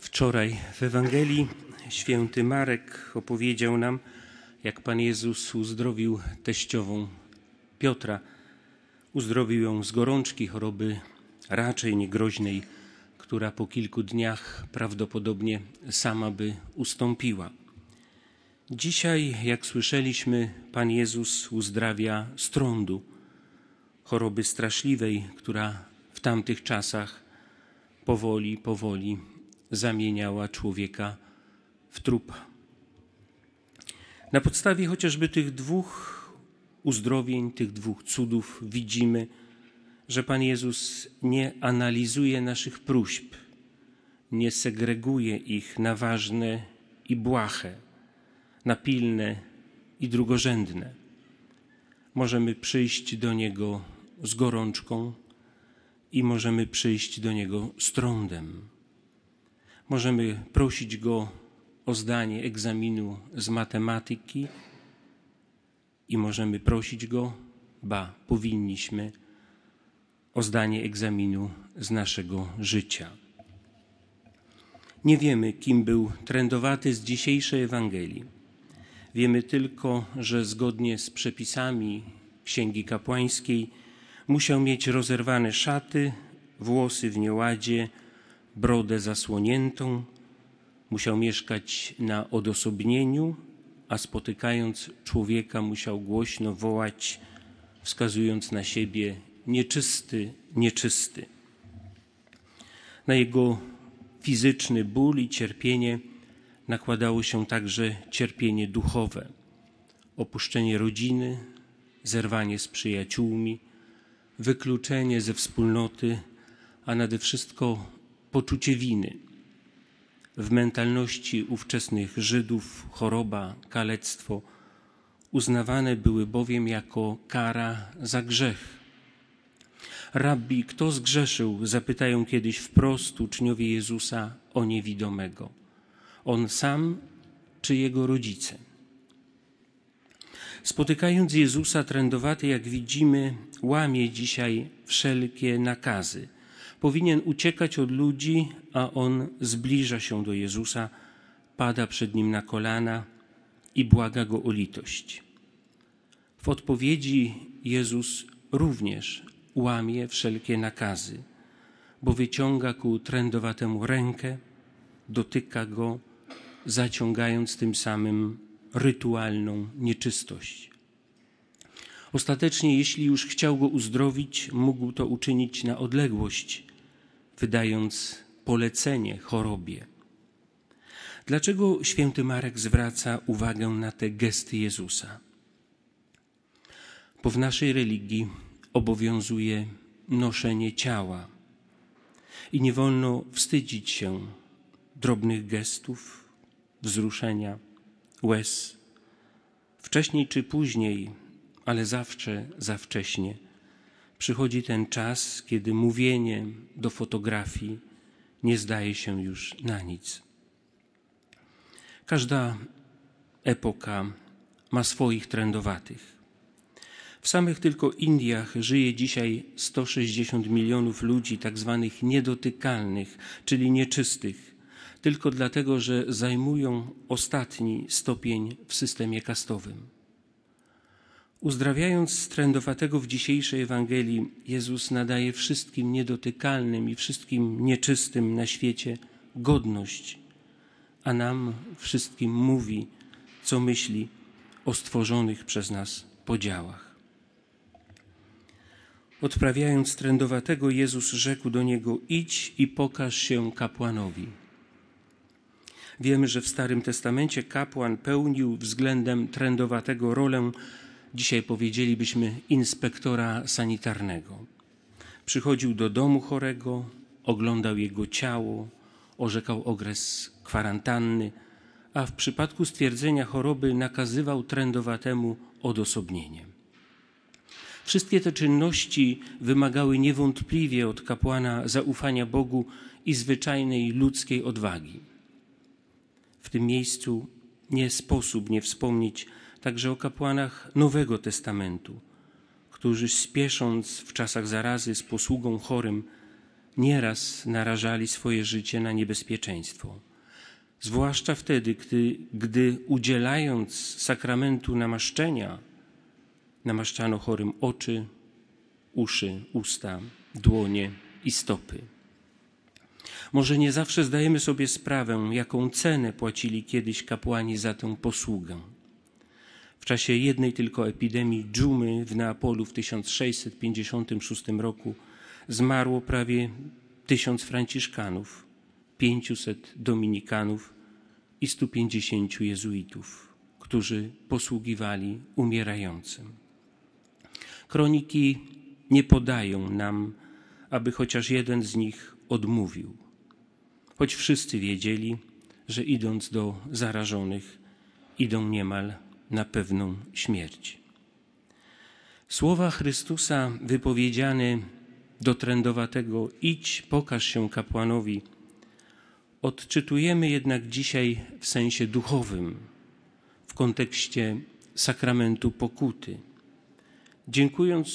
Wczoraj w Ewangelii święty Marek opowiedział nam, jak Pan Jezus uzdrowił teściową Piotra. Uzdrowił ją z gorączki, choroby raczej niegroźnej, która po kilku dniach prawdopodobnie sama by ustąpiła. Dzisiaj, jak słyszeliśmy, Pan Jezus uzdrawia strądu, choroby straszliwej, która w tamtych czasach powoli, powoli zamieniała człowieka w trupa. Na podstawie chociażby tych dwóch uzdrowień, tych dwóch cudów widzimy, że Pan Jezus nie analizuje naszych próśb, nie segreguje ich na ważne i błahe, na pilne i drugorzędne. Możemy przyjść do Niego z gorączką i możemy przyjść do Niego z trądem. Możemy prosić Go o zdanie egzaminu z matematyki i możemy prosić Go, ba, powinniśmy, o zdanie egzaminu z naszego życia. Nie wiemy, kim był trędowaty z dzisiejszej Ewangelii. Wiemy tylko, że zgodnie z przepisami Księgi Kapłańskiej musiał mieć rozerwane szaty, włosy w nieładzie, brodę zasłoniętą, musiał mieszkać na odosobnieniu, a spotykając człowieka musiał głośno wołać, wskazując na siebie nieczysty, nieczysty. Na jego fizyczny ból i cierpienie nakładało się także cierpienie duchowe, opuszczenie rodziny, zerwanie z przyjaciółmi, wykluczenie ze wspólnoty, a nade wszystko poczucie winy. W mentalności ówczesnych Żydów choroba, kalectwo uznawane były bowiem jako kara za grzech. Rabbi, kto zgrzeszył? Zapytają kiedyś wprost uczniowie Jezusa o niewidomego. On sam czy jego rodzice? Spotykając Jezusa, trędowaty, jak widzimy, łamie dzisiaj wszelkie nakazy. Powinien uciekać od ludzi, a on zbliża się do Jezusa, pada przed nim na kolana i błaga go o litość. W odpowiedzi Jezus również łamie wszelkie nakazy, bo wyciąga ku trędowatemu rękę, dotyka go, zaciągając tym samym rytualną nieczystość. Ostatecznie, jeśli już chciał go uzdrowić, mógł to uczynić na odległość, wydając polecenie chorobie. Dlaczego święty Marek zwraca uwagę na te gesty Jezusa? Bo w naszej religii obowiązuje noszenie ciała i nie wolno wstydzić się drobnych gestów, wzruszenia, łez. Wcześniej czy później, ale zawsze za wcześnie, przychodzi ten czas, kiedy mówienie do fotografii nie zdaje się już na nic. Każda epoka ma swoich trendowatych. W samych tylko Indiach żyje dzisiaj 160 milionów ludzi, tak zwanych niedotykalnych, czyli nieczystych, tylko dlatego, że zajmują ostatni stopień w systemie kastowym. Uzdrawiając trędowatego w dzisiejszej Ewangelii, Jezus nadaje wszystkim niedotykalnym i wszystkim nieczystym na świecie godność, a nam wszystkim mówi, co myśli o stworzonych przez nas podziałach. Odprawiając trędowatego, Jezus rzekł do niego: Idź i pokaż się kapłanowi. Wiemy, że w Starym Testamencie kapłan pełnił względem trędowatego rolę dzisiaj powiedzielibyśmy inspektora sanitarnego. Przychodził do domu chorego, oglądał jego ciało, orzekał okres kwarantanny, a w przypadku stwierdzenia choroby nakazywał trędowatemu odosobnienie. Wszystkie te czynności wymagały niewątpliwie od kapłana zaufania Bogu i zwyczajnej ludzkiej odwagi. W tym miejscu nie sposób nie wspomnieć także o kapłanach Nowego Testamentu, którzy spiesząc w czasach zarazy z posługą chorym, nieraz narażali swoje życie na niebezpieczeństwo. Zwłaszcza wtedy, gdy, gdy udzielając sakramentu namaszczenia, namaszczano chorym oczy, uszy, usta, dłonie i stopy. Może nie zawsze zdajemy sobie sprawę, jaką cenę płacili kiedyś kapłani za tę posługę. W czasie jednej tylko epidemii dżumy w Neapolu w 1656 roku zmarło prawie tysiąc franciszkanów, 500 dominikanów i 150 jezuitów, którzy posługiwali umierającym. Kroniki nie podają nam, aby chociaż jeden z nich odmówił, choć wszyscy wiedzieli, że idąc do zarażonych, idą niemal na pewną śmierć. Słowa Chrystusa wypowiedziane do trędowatego idź, pokaż się kapłanowi, odczytujemy jednak dzisiaj w sensie duchowym, w kontekście sakramentu pokuty. Dziękując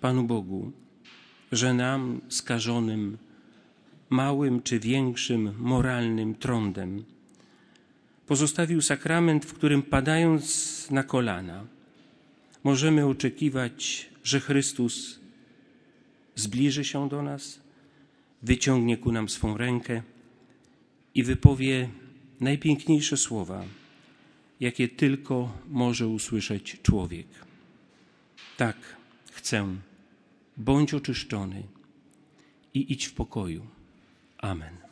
Panu Bogu, że nam skażonym małym czy większym moralnym trądem pozostawił sakrament, w którym padając na kolana, możemy oczekiwać, że Chrystus zbliży się do nas, wyciągnie ku nam swą rękę i wypowie najpiękniejsze słowa, jakie tylko może usłyszeć człowiek. Tak, chcę, bądź oczyszczony i idź w pokoju. Amen.